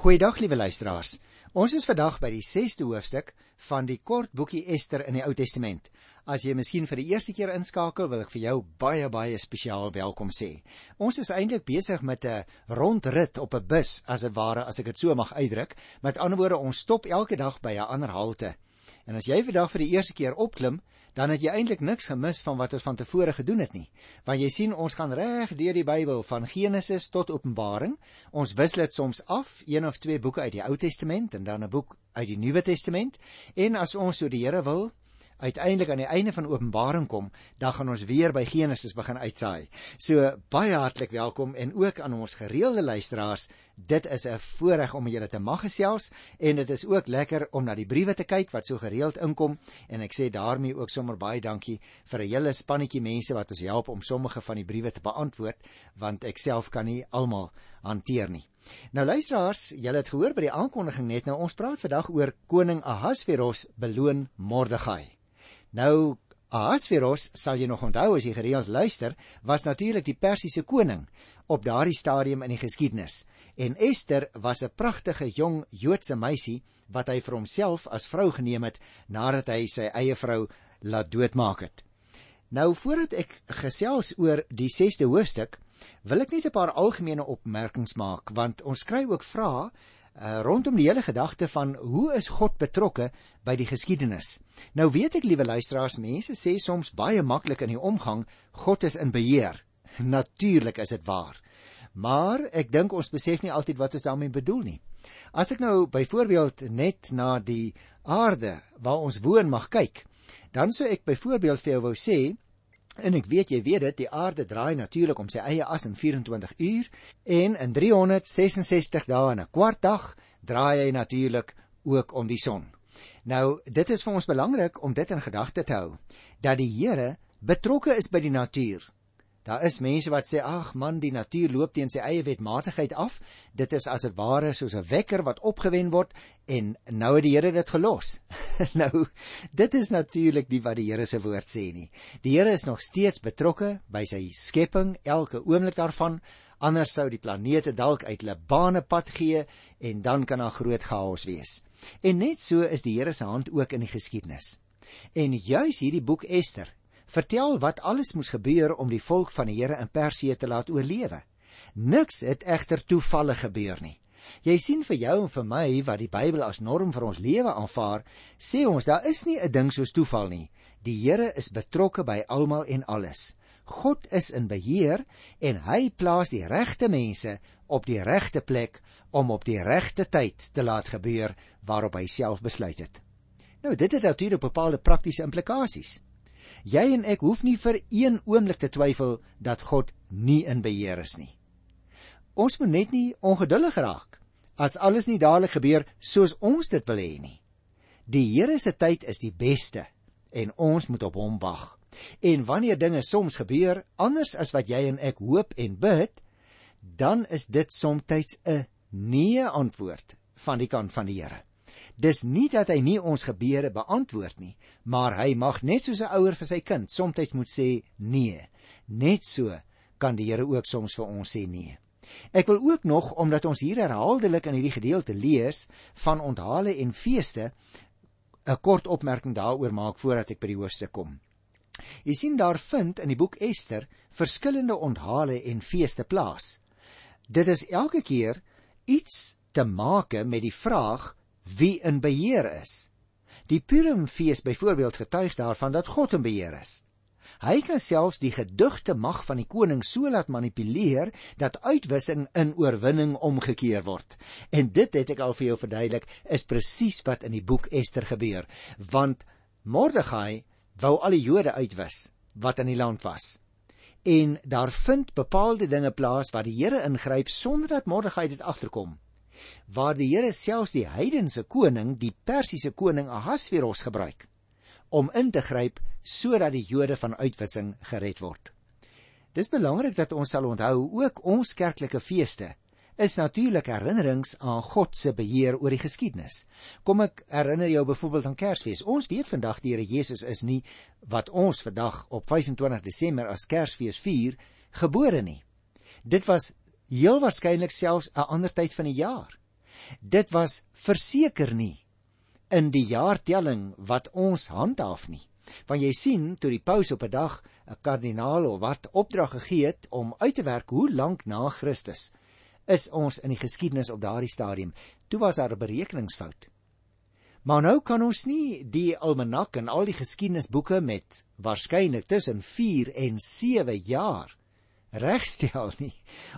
Goeiedag liewe luisteraars. Ons is vandag by die 6de hoofstuk van die kort boekie Ester in die Ou Testament. As jy miskien vir die eerste keer inskakel, wil ek vir jou baie baie spesiaal welkom sê. Ons is eintlik besig met 'n rondrit op 'n bus, as dit ware as ek dit so mag uitdruk. Met ander woorde, ons stop elke dag by 'n ander halte. En as jy vandag vir die eerste keer opklim, dan het jy eintlik niks gemis van wat ons van tevore gedoen het nie. Want jy sien ons gaan reg deur die Bybel van Genesis tot Openbaring. Ons wissel dit soms af, een of twee boeke uit die Ou Testament en dan 'n boek uit die Nuwe Testament. En as ons so die Here wil, uiteindelik aan die einde van Openbaring kom, dan gaan ons weer by Genesis begin uitsaai. So baie hartlik welkom en ook aan ons gereelde luisteraars. Dit is 'n voorreg om julle te mag gesels en dit is ook lekker om na die briewe te kyk wat so gereeld inkom en ek sê daarmee ook sommer baie dankie vir 'n hele spannetjie mense wat ons help om sommige van die briewe te beantwoord want ek self kan nie almal hanteer nie. Nou luisteraars, julle het gehoor by die aankondiging net nou ons praat vandag oor koning Ahasveros beloon Mordegai. Nou Ahasveros, sal jy nog onthou as jy gereeld luister, was natuurlik die Persiese koning op daardie stadium in die geskiedenis. En Ester was 'n pragtige jong Joodse meisie wat hy vir homself as vrou geneem het nadat hy sy eie vrou laat doodmaak het. Nou voordat ek gesels oor die 6de hoofstuk, wil ek net 'n paar algemene opmerkings maak want ons kry ook vrae uh, rondom die hele gedagte van hoe is God betrokke by die geskiedenis. Nou weet ek liewe luisteraars, mense sê soms baie maklik in die omgang God is in beheer. Natuurlik is dit waar. Maar ek dink ons besef nie altyd wat ons daarmee bedoel nie. As ek nou byvoorbeeld net na die aarde waar ons woon mag kyk, dan sou ek byvoorbeeld vir jou wou sê En ek weet jy weet dit, die aarde draai natuurlik om sy eie as in 24 uur en in 366 dae en 'n kwart dag draai hy natuurlik ook om die son. Nou, dit is vir ons belangrik om dit in gedagte te hou dat die Here betrokke is by die natuur. Daar is mense wat sê ag man die natuur loop teen sy eie wetmatigheid af. Dit is as 'n ware soos 'n wekker wat opgewen word en nou het die Here dit gelos. nou dit is natuurlik nie wat die Here se woord sê nie. Die Here is nog steeds betrokke by sy skepping elke oomblik daarvan. Anders sou die planete dalk uit hulle bane pad gee en dan kan daar groot chaos wees. En net so is die Here se hand ook in die geskiedenis. En juis hierdie boek Ester vertel wat alles moes gebeur om die volk van die Here in Persië te laat oorlewe. Niks het egter toevallig gebeur nie. Jy sien vir jou en vir my wat die Bybel as norm vir ons lewe aanvaar, sê ons daar is nie 'n ding soos toeval nie. Die Here is betrokke by almal en alles. God is in beheer en hy plaas die regte mense op die regte plek om op die regte tyd te laat gebeur waarop hy self besluit het. Nou dit het natuurlik bepaalde praktiese implikasies. Jy en ek hoef nie vir een oomblik te twyfel dat God nie in beheer is nie. Ons moet net nie ongeduldig raak as alles nie dadelik gebeur soos ons dit wil hê nie. Die Here se tyd is die beste en ons moet op hom wag. En wanneer dinge soms gebeur anders as wat jy en ek hoop en bid, dan is dit soms 'n nee antwoord van die kant van die Here. Dis nie dat hy nie ons gebede beantwoord nie, maar hy mag net soos 'n ouer vir sy kind soms moet sê nee. Net so kan die Here ook soms vir ons sê nee. Ek wil ook nog omdat ons hier herhaaldelik in hierdie gedeelte lees van onthale en feeste 'n kort opmerking daaroor maak voordat ek by die hoofstuk kom. Jy sien daar vind in die boek Ester verskillende onthale en feeste plaas. Dit is elke keer iets te maak met die vraag wie in beheer is. Die Purimfees byvoorbeeld getuig daarvan dat God in beheer is. Hy kan selfs die gedigte mag van die koning so laat manipuleer dat uitwissing in oorwinning omgekeer word. En dit het ek al vir jou verduidelik, is presies wat in die boek Ester gebeur, want Mordegai wou al die Jode uitwis wat in die land was. En daar vind bepaalde dinge plaas waar die Here ingryp sonder dat Mordegai dit agterkom waar die Here selfs die heidense koning, die Persiese koning Ahasveros gebruik om in te gryp sodat die Jode van uitwissing gered word. Dis belangrik dat ons sal onthou ook ons kerklike feeste is natuurlik herinnerings aan God se beheer oor die geskiedenis. Kom ek herinner jou byvoorbeeld aan Kersfees. Ons weet vandag die Here Jesus is nie wat ons vandag op 25 Desember as Kersfees vier gebore nie. Dit was heel waarskynlik selfs 'n ander tyd van die jaar. Dit was verseker nie in die jaartelling wat ons handhaaf nie. Want jy sien toe die paus op 'n dag 'n kardinaal of wat opdrag gegee het om uit te werk hoe lank na Christus is ons in die geskiedenis op daardie stadium. Toe was daar 'n berekeningsfout. Maar nou kan ons nie die almanak en al die geskiedenisboeke met waarskynlik tussen 4 en 7 jaar regstel nie.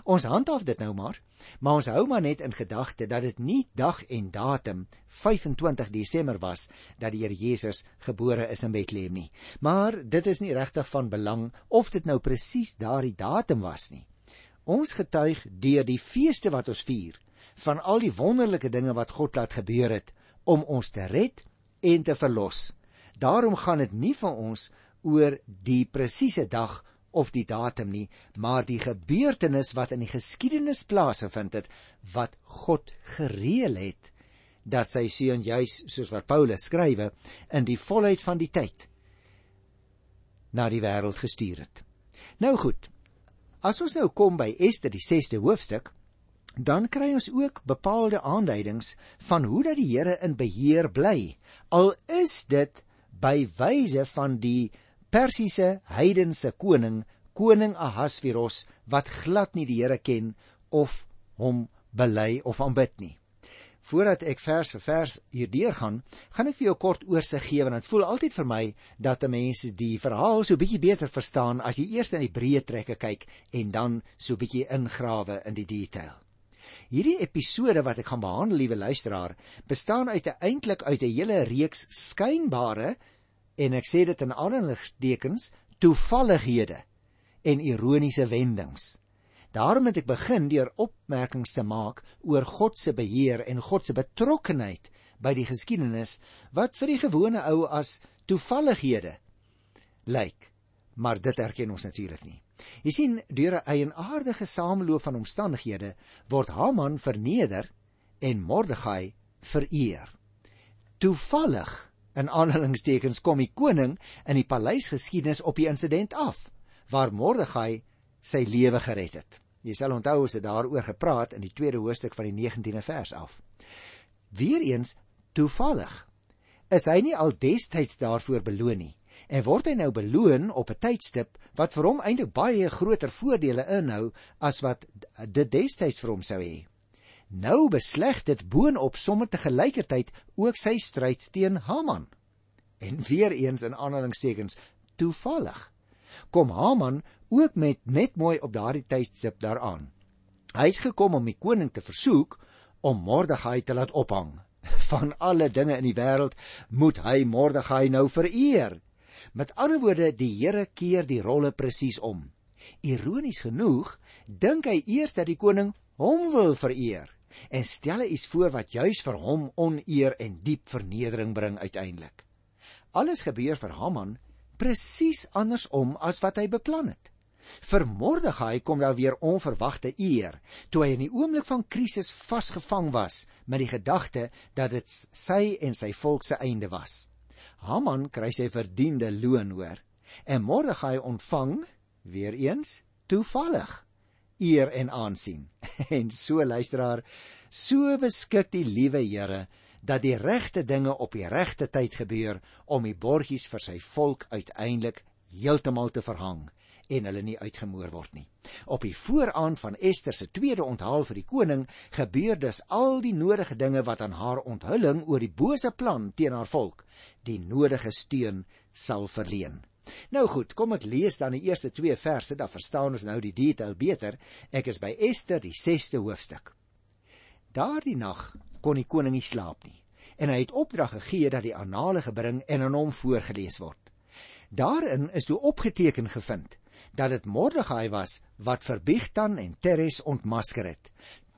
Ons handhaaf dit nou maar, maar ons hou maar net in gedagte dat dit nie dag en datum 25 Desember was dat die Here Jesus gebore is in Bethlehem nie. Maar dit is nie regtig van belang of dit nou presies daardie datum was nie. Ons getuig deur die feeste wat ons vier van al die wonderlike dinge wat God laat gebeur het om ons te red en te verlos. Daarom gaan dit nie van ons oor die presiese dag of die datum nie, maar die gebeurtenis wat in die geskiedenis plaasgevind het wat God gereël het dat sy seun juis soos wat Paulus skrywe in die volheid van die tyd na die wêreld gestuur het. Nou goed, As ons nou kom by Ester die 6ste hoofstuk, dan kry ons ook bepaalde aanduidings van hoe dat die Here in beheer bly. Al is dit by wyse van die Persiese heidense koning, koning Ahasveros wat glad nie die Here ken of hom bely of aanbid nie. Voordat ek vers vir vers hierdeur gaan, gaan ek vir jou kort oorsig gee want dit voel altyd vir my dat mense die verhaal so bietjie beter verstaan as jy eers in die breë trekke kyk en dan so bietjie ingrawe in die detail. Hierdie episode wat ek gaan behandel, liewe luisteraar, bestaan uit 'n eintlik uit 'n hele reeks skynbare en ek sê dit in aanhalingstekens toevallighede en ironiese wendings. Daarom het ek begin deur opmerkings te maak oor God se beheer en God se betrokkenheid by die geskiedenis wat vir die gewone ou as toevallighede lyk. Maar dit erken ons natuurlik nie. Jy sien, deur 'n eienaardige sameloop van omstandighede word Haman verneder en Mordegai vereer. Toevallig in aanhalingstekens kom die koning in die paleisgeskiedenis op die insident af waar Mordegai sy lewe gered het. Jy sal onthou ons het daaroor gepraat in die tweede hoofstuk van die 19de vers af. Weereens toevallig is hy nie al destyds daarvoor beloon nie en word hy nou beloon op 'n tydstip wat vir hom eintlik baie groter voordele inhou as wat dit destyds vir hom sou hê. Nou besleg dit boonop sommer te gelykertyd ook sy stryd teen Haman. En weer eens in aanhalingstekens toevallig kom Haman ook met net mooi op daardie tydstip daaraan. Hy het gekom om die koning te versoek om Mordegai te laat ophang. Van alle dinge in die wêreld moet hy Mordegai nou vereer. Met ander woorde, die Here keer die rolle presies om. Ironies genoeg, dink hy eers dat die koning hom wil vereer en stel hy iets voor wat juis vir hom oneer en diep vernedering bring uiteindelik. Alles gebeur vir Haman presies andersom as wat hy beplan het. Vir Mordegai kom daar weer onverwagte eer toe hy in die oomblik van krisis vasgevang was met die gedagte dat dit sy en sy volk se einde was. Haman kry sy verdiende loon hoor en Mordegai ontvang weer eens toevallig eer en aansien. En so luisteraar, so beskik die liewe Here dat die regte dinge op die regte tyd gebeur om die borgies vir sy volk uiteindelik heeltemal te verhang en hulle nie uitgemoor word nie. Op die vooraan van Ester se tweede onthaal vir die koning gebeur dus al die nodige dinge wat aan haar onthulling oor die bose plan teen haar volk die nodige steun sal verleen. Nou goed, kom ek lees dan die eerste 2 verse, dan verstaan ons nou die detail beter. Ek is by Ester die 6ste hoofstuk. Daardie nag kon die koning nie slaap nie en hy het opdrag gegee dat die annale gebring en aan hom voorgeles word. Daarin is toe opgeteken gevind dat dit Mordegai was wat vir Bigtan en Teres ontmasker het.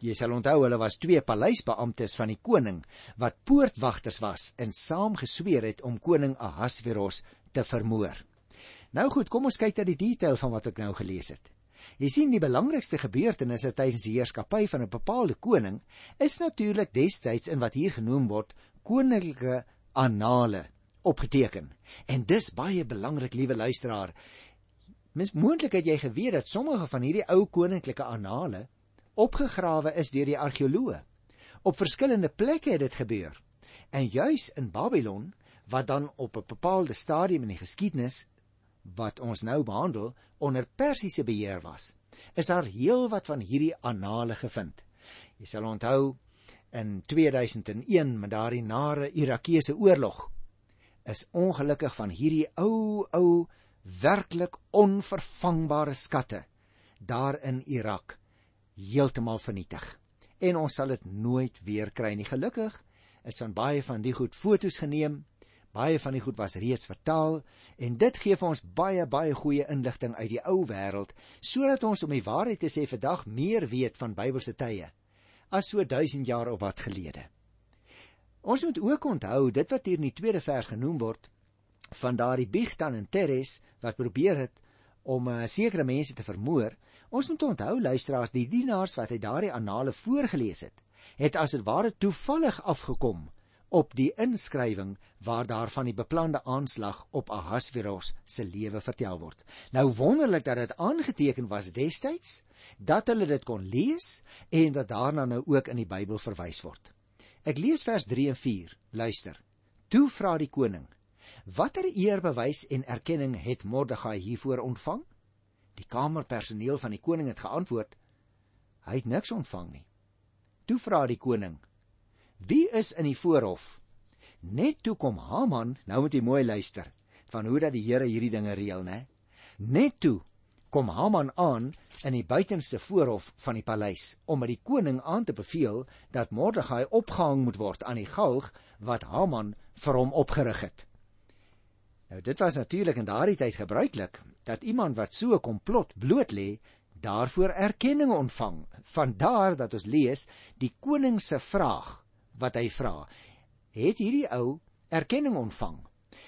Jy sal onthou hulle was twee paleisbeamptes van die koning wat poortwagters was en saam gesweer het om koning Ahasveros te vermoor. Nou goed, kom ons kyk na die detail van wat ek nou gelees het. Jy sien die belangrikste gebeurtenisse tydens die heerskappy van 'n bepaalde koning is natuurlik destyds in wat hier genoem word koninklike annale opgeteken. En dis baie belangrik, liewe luisteraar. Mis moontlik het jy geweet dat sommige van hierdie ou koninklike annale opgegrawe is deur die argeoloë. Op verskillende plekke het dit gebeur. En juis in Babylon, wat dan op 'n bepaalde stadium in die geskiedenis wat ons nou behandel onder Persiese beheer was, is daar heelwat van hierdie annale gevind. Jy sal onthou in 2001 met daardie nare Irakese oorlog is ongelukkig van hierdie ou ou werklik onvervangbare skatte daar in Irak heeltemal vernietig. En ons sal dit nooit weer kry nie. Gelukkig is van baie van die goed fotos geneem. Baie van die goed was reeds vertaal en dit gee vir ons baie baie goeie inligting uit die ou wêreld sodat ons om die waarheid te sê vandag meer weet van Bybelse tye as so 1000 jaar of wat gelede. Ons moet ook onthou dit wat hier in die tweede vers genoem word van daardie Bigtan en Teres wat probeer het om uh, sekere mense te vermoor. Ons moet onthou luisteraars, die dienaars wat hy daardie annale voorgeles het, het as dit ware toevallig afgekom op die inskrywing waar daar van die beplande aanslag op Ahasveros se lewe vertel word. Nou wonderlik dat dit aangeteken was destyds dat hulle dit kon lees en dat daarna nou ook in die Bybel verwys word. Ek lees vers 3 en 4. Luister. Toe vra die koning: Watter eerbewys en erkenning het Mordegai hiervoor ontvang? Die kamerpersoneel van die koning het geantwoord: Hy het niks ontvang nie. Toe vra die koning: Wie is in die voorhof? Net toe kom Haman, nou moet jy mooi luister van hoe dat die Here hierdie dinge reël, né? Net toe kom Haman aan in die buitenste voorhof van die paleis om met die koning aan te beveel dat Mordegai opgehang moet word aan die galg wat Haman vir hom opgerig het. Nou dit was natuurlik in daardie tyd gebruiklik dat iemand wat so 'n komplot bloot lê, daarvoor erkenning ontvang. Vandaar dat ons lees die koning se vraag wat hy vra, het hierdie ou erkenning ontvang.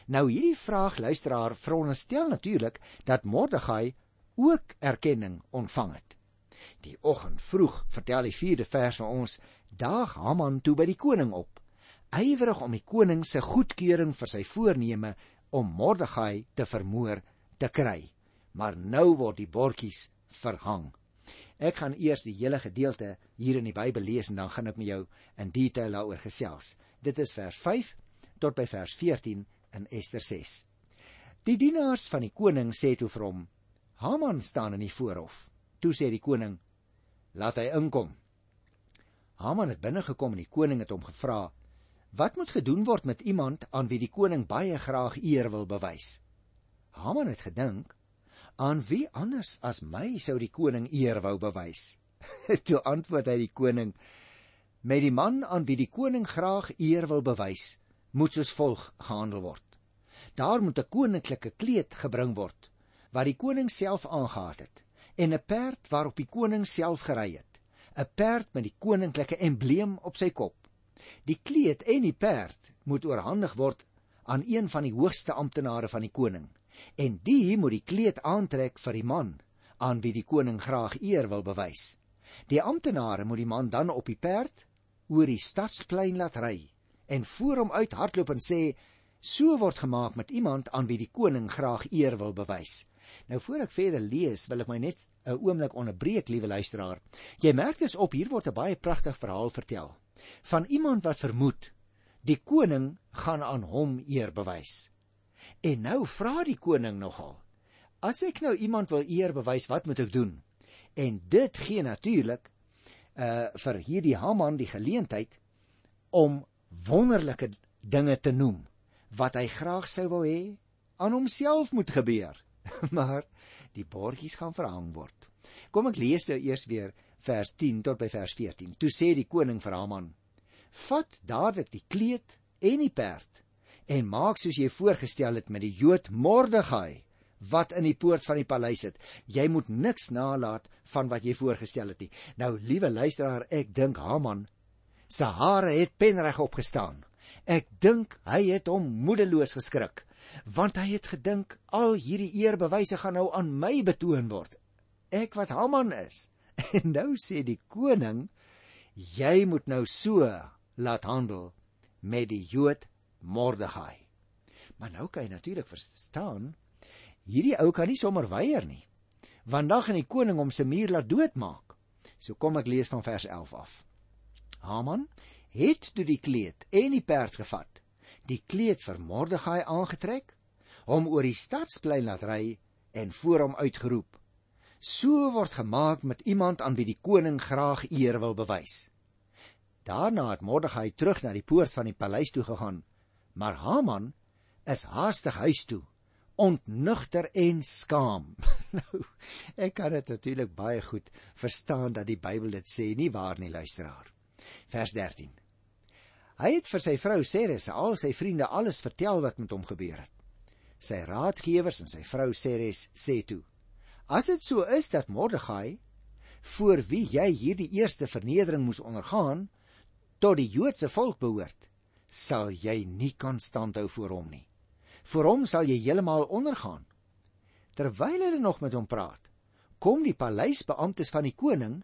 Nou hierdie vraag luisteraar veronderstel natuurlik dat Mordegai ook erkenning ontvang het. Die oggend vroeg vertel die 4de vers van ons daag Haman toe by die koning op, ywerig om die koning se goedkeuring vir sy voorneme om Mordegai te vermoor te kry. Maar nou word die bordjies verhang. Ek gaan eers die hele gedeelte hier in die Bybel lees en dan gaan ek met jou in detail daaroor gesels. Dit is vers 5 tot by vers 14 in Ester 6. Die dienaars van die koning sê toe vir hom: "Haman staan in die voorhof." Toe sê die koning: "Laat hy inkom." Haman het binne gekom en die koning het hom gevra: Wat moet gedoen word met iemand aan wie die koning baie graag eer wil bewys? Haman het gedink, aan wie anders as my sou die koning eer wou bewys? Toe antwoord hy die koning, met die man aan wie die koning graag eer wil bewys, moet soos volg gehandel word. Daar moet 'n koninklike kleed gebring word wat die koning self aangetree het en 'n perd waarop die koning self gery het, 'n perd met die koninklike embleem op sy kop. Die kleed en die perd moet oorhandig word aan een van die hoogste amptenare van die koning. En die moet die kleed aantrek vir die man aan wie die koning graag eer wil bewys. Die amptenare moet die man dan op die perd oor die stadsplein laat ry en voor hom uit hardloop en sê: "So word gemaak met iemand aan wie die koning graag eer wil bewys." Nou voor ek verder lees, wil ek my net 'n oomblik onderbreek, liewe luisteraar. Jy merk dis op hier word 'n baie pragtige verhaal vertel van iemand wat vermoed die koning gaan aan hom eer bewys. En nou vra die koning nogal: As ek nou iemand wil eer bewys, wat moet ek doen? En dit gee natuurlik uh vir hierdie Haman die geleentheid om wonderlike dinge te noem wat hy graag sou wou hê aan homself moet gebeur. maar die bordjies gaan verhang word. Kom ek lees nou eers weer vers 10 tot by vers 14. Toe sê die koning vir Haman: "Vat dadelik die kleed en die perd en maak soos jy voorgestel het met die Jood Mordegai wat in die poort van die paleis sit. Jy moet niks nalat van wat jy voorgestel het nie." Nou, liewe luisteraar, ek dink Haman se hare het penreg opgestaan. Ek dink hy het hom moedeloos geskrik, want hy het gedink al hierdie eerbewyse gaan nou aan my betoon word. Ek wat Haman is. En nou sê die koning, jy moet nou so laat handel met die Jood Mordegai. Maar nou kan jy natuurlik verstaan, hierdie ou kan nie sommer weier nie. Want dan gaan die koning hom se muur laat doodmaak. So kom ek lees van vers 11 af. Haman het toe die kleed en die perd gevat, die kleed vir Mordegai aangetrek, hom oor die stadsplein laat ry en voor hom uitgeroep: "So word gemaak met iemand aan wie die koning graag eer wil bewys." Daarna het Mordegai terug na die poort van die paleis toe gegaan, maar Haman is haastig huis toe, ontnugter en skaam. nou, ek kan dit natuurlik baie goed verstaan dat die Bybel dit sê, nie waar nie, luisteraar. Vers 13. Hy het vir sy vrou Ceres en al sy vriende alles vertel wat met hom gebeur het. Sy raadgewers en sy vrou Ceres sê toe: As dit so is dat Mordegai voor wie jy hierdie eerste vernedering moes ondergaan tot die Joodse volk behoort, sal jy nie kan standhou voor hom nie. Vir hom sal jy heeltemal ondergaan. Terwyl hulle nog met hom praat, kom die paleisbeamptes van die koning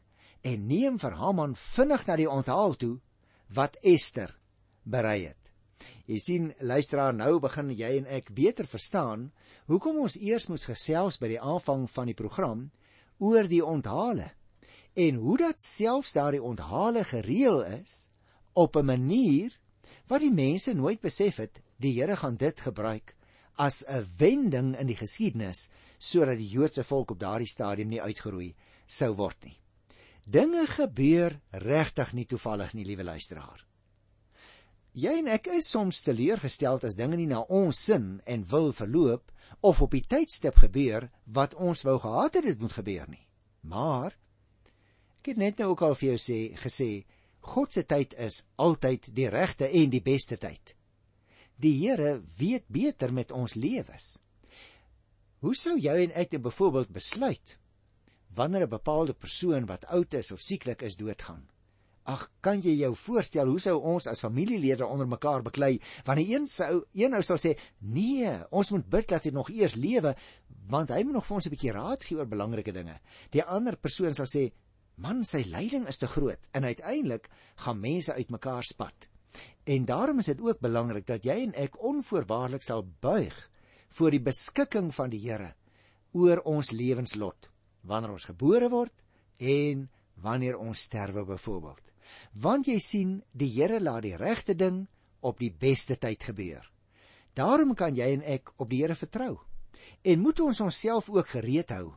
en neem vir Haman vinnig na die onthaal toe wat Ester berei het. Jy sien, luisteraar, nou begin jy en ek beter verstaan hoekom ons eers moet gesels by die aanvang van die program oor die onthale en hoe dat selfs daardie onthale gereël is op 'n manier wat die mense nooit besef het die Here gaan dit gebruik as 'n wending in die geskiedenis sodat die Joodse volk op daardie stadium nie uitgeroei sou word nie. Dinge gebeur regtig nie toevallig nie, liewe luisteraar. Jy en ek is soms teleurgestel as dinge nie na ons sin en wil verloop of op die tydstip gebeur wat ons wou gehad het dit moet gebeur nie. Maar ek het net nou ook al vir jou sê gesê God se tyd is altyd die regte en die beste tyd. Die Here weet beter met ons lewens. Hoe sou jy en ek dit byvoorbeeld besluit wanneer 'n bepaalde persoon wat oud is of sieklik is doodgaan? Ag, kan jy jou voorstel hoe sou ons as familielede onder mekaar beklei wanneer een sou een ou sal sê, "Nee, ons moet bid dat hy nog eers lewe, want hy moet nog vir ons 'n bietjie raad gee oor belangrike dinge." Die ander persoon sal sê, "Man, sy lyding is te groot." En uiteindelik gaan mense uitmekaar spat. En daarom is dit ook belangrik dat jy en ek onvoorwaardelik sal buig voor die beskikking van die Here oor ons lewenslot wanneer ons gebore word en wanneer ons sterwe byvoorbeeld want jy sien die Here laat die regte ding op die beste tyd gebeur. Daarom kan jy en ek op die Here vertrou. En moet ons onsself ook gereed hou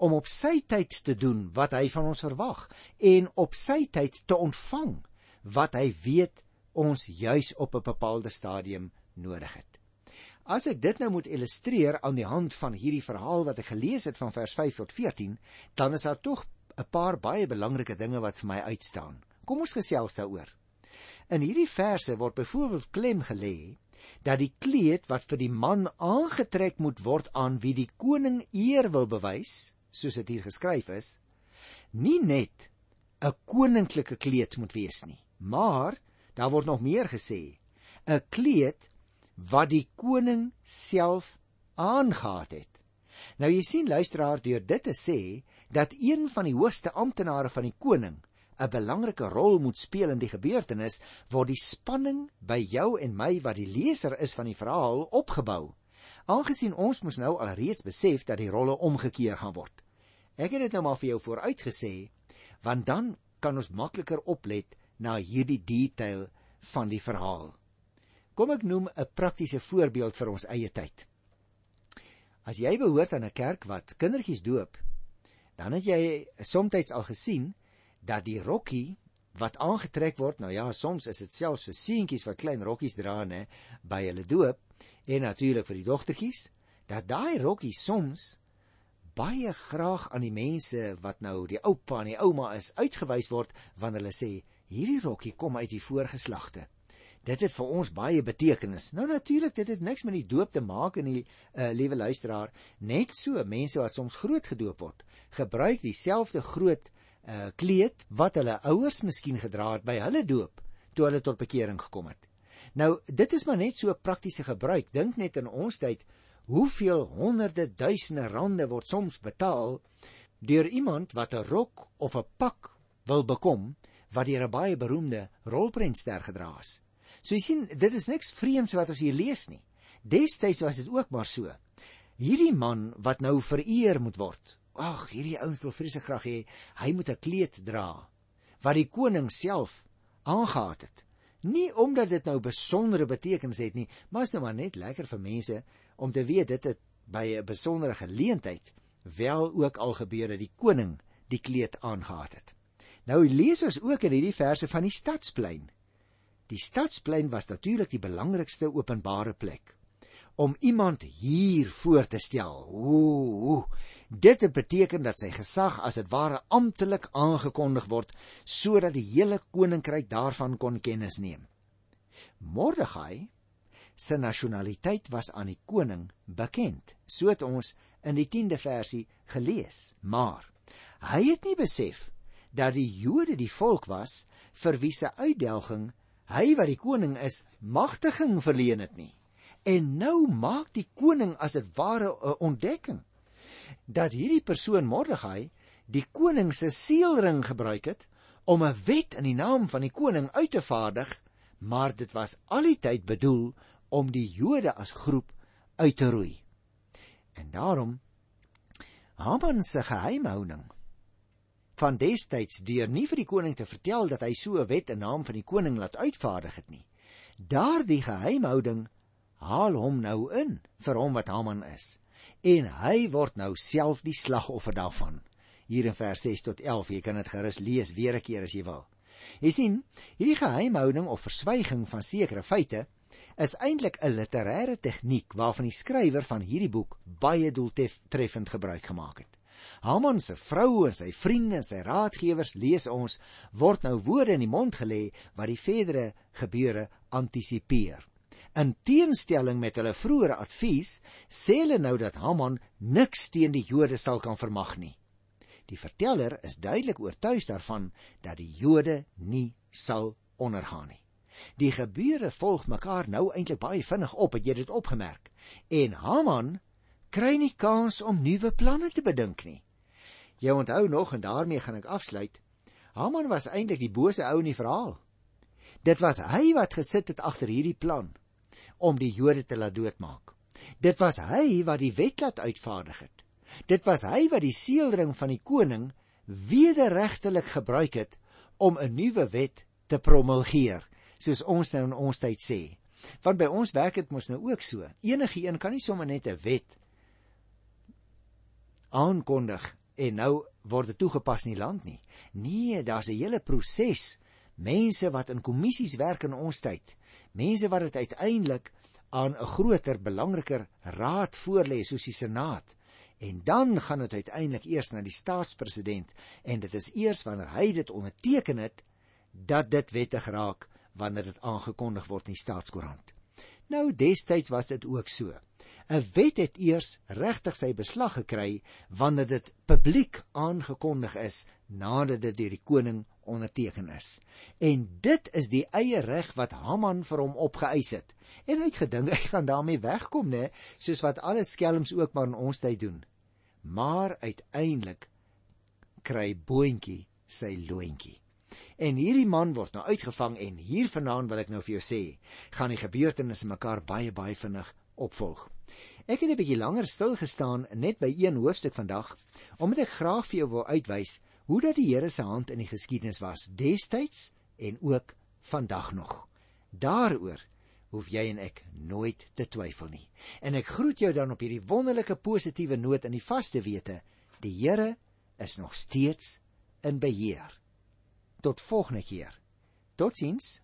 om op sy tyd te doen wat hy van ons verwag en op sy tyd te ontvang wat hy weet ons juis op 'n bepaalde stadium nodig het. As ek dit nou moet illustreer aan die hand van hierdie verhaal wat ek gelees het van vers 5 tot 14, dan is daar tog 'n paar baie belangrike dinge wat vir my uitstaan. Kom ons gesels daaroor. In hierdie verse word byvoorbeeld klem gelê dat die kleed wat vir die man aangetrek moet word aan wie die koning eer wil bewys, soos dit hier geskryf is, nie net 'n koninklike kleed moet wees nie, maar daar word nog meer gesê, 'n kleed wat die koning self aangetree het. Nou jy sien luisteraar deur dit te sê dat een van die hoogste amptenare van die koning 'n belangrike rol moet speel in die gebeurtenis, word die spanning by jou en my wat die leser is van die verhaal opgebou. Aangesien ons mos nou alreeds besef dat die rolle omgekeer gaan word. Ek het dit nou maar vir jou vooruitgesê, want dan kan ons makliker oplet na hierdie detail van die verhaal. Kom ek noem 'n praktiese voorbeeld vir ons eie tyd. As jy behoort aan 'n kerk wat kindertjies doop, dan het jy soms al gesien dat die rokkie wat aangetrek word, nou ja, soms is dit selfs vir seentjies wat klein rokkies dra nê by hulle doop en natuurlik vir die dogtertjies, dat daai rokkie soms baie graag aan die mense wat nou die oupa en die ouma is uitgewys word wanneer hulle sê hierdie rokkie kom uit die voorgeslagte. Dit het vir ons baie betekenis. Nou natuurlik, dit het niks met die doop te maak en die uh, liewe luisteraar, net so mense wat soms groot gedoop word, gebruik dieselfde groot uh, kleed wat hulle ouers miskien gedra het by hulle doop toe hulle tot bekering gekom het. Nou, dit is maar net so 'n praktiese gebruik. Dink net in ons tyd hoeveel honderde duisende rande word soms betaal deur iemand wat 'n rok of 'n pak wil bekom wat deur 'n baie beroemde rolprentster gedra is. So jy sien, dit is niks vreemds wat ons hier lees nie. Destyds was dit ook maar so. Hierdie man wat nou vereer moet word, Ag, hierdie ouens wil vreeslik graag hê hy moet 'n kleed dra wat die koning self aangehaat het. Nie omdat dit nou besondere betekenis het nie, maar is nou maar net lekker vir mense om te weet dit het by 'n besondere geleentheid wel ook al gebeur dat die koning die kleed aangehaat het. Nou lees ons ook in hierdie verse van die stadsplein. Die stadsplein was natuurlik die belangrikste openbare plek om iemand hier voor te stel. Ooh, dit het beteken dat sy gesag as dit ware amptelik aangekondig word sodat die hele koninkryk daarvan kon kennis neem. Mordegai se nasionaliteit was aan die koning bekend, so het ons in die 10de versie gelees. Maar hy het nie besef dat die Jode die volk was vir wie se uitdelging hy wat die koning is magtiging verleen het nie. En nou maak die koning as dit ware 'n ontdekking dat hierdie persoon Mordegai die koning se seelring gebruik het om 'n wet in die naam van die koning uit te vaardig, maar dit was al die tyd bedoel om die Jode as groep uit te roei. En daarom Haman se geheimhouding van destyds deur nie vir die koning te vertel dat hy so 'n wet in naam van die koning laat uitvaardig het nie. Daardie geheimhouding haal hom nou in vir hom wat Haman is. En hy word nou self die slagoffer daarvan. Hier in vers 6 tot 11, jy kan dit gerus lees weer 'n keer as jy wil. Jy sien, hierdie geheimhouding of verswyging van sekere feite is eintlik 'n literêre tegniek waarvan die skrywer van hierdie boek baie doeltreffend gebruik gemaak het. Haman se vrou en sy vriende en sy raadgewers lees ons word nou woorde in die mond gelê wat die verdere gebeure antisipeer. In teenstelling met hulle vroeëre advies, sê hulle nou dat Haman niks teen die Jode sal kan vermag nie. Die verteller is duidelik oortuig daarvan dat die Jode nie sal ondergaan nie. Die gebeure volg mekaar nou eintlik baie vinnig op, het jy dit opgemerk? En Haman kry nie kans om nuwe planne te bedink nie. Jy onthou nog en daarmee gaan ek afsluit. Haman was eintlik die bose ou in die verhaal. Dit was hy wat gesit het agter hierdie plan om die Jode te laat doodmaak. Dit was hy wat die wet laat uitvaardig het. Dit was hy wat die seelring van die koning wederregtelik gebruik het om 'n nuwe wet te promulgeer, soos ons nou in ons tyd sê. Want by ons werk dit mos nou ook so. Enige een kan nie sommer net 'n wet aankondig en nou word dit toegepas in die land nie. Nee, daar's 'n hele proses. Mense wat in kommissies werk in ons tyd. Mense wat dit uiteindelik aan 'n groter, belangriker raad voorlê soos die Senaat. En dan gaan dit uiteindelik eers na die staatspresident en dit is eers wanneer hy dit onderteken het dat dit wettig raak wanneer dit aangekondig word in die staatskoerant. Nou destyds was dit ook so. 'n wet het eers regtig sy beslag gekry wanneer dit publiek aangekondig is nadat dit deur die koning onderteken is. En dit is die eie reg wat Haman vir hom opgeëis het. En hy het gedink hy gaan daarmee wegkom, né, soos wat alle skelms ook maar in ons tyd doen. Maar uiteindelik kry boontjie sy loontjie. En hierdie man word nou uitgevang en hier vanaand wil ek nou vir jou sê, gaan die gebeurtenisse mekaar baie baie vinnig opvolg. Ek het 'n bietjie langer stil gestaan net by een hoofstuk vandag omdat ek graag vir jou wil uitwys hoe dat die Here se hand in die geskiedenis was destyds en ook vandag nog. Daaroor hoef jy en ek nooit te twyfel nie. En ek groet jou dan op hierdie wonderlike positiewe noot in die vaste wete, die Here is nog steeds in beheer. Tot volgende keer. Totsiens.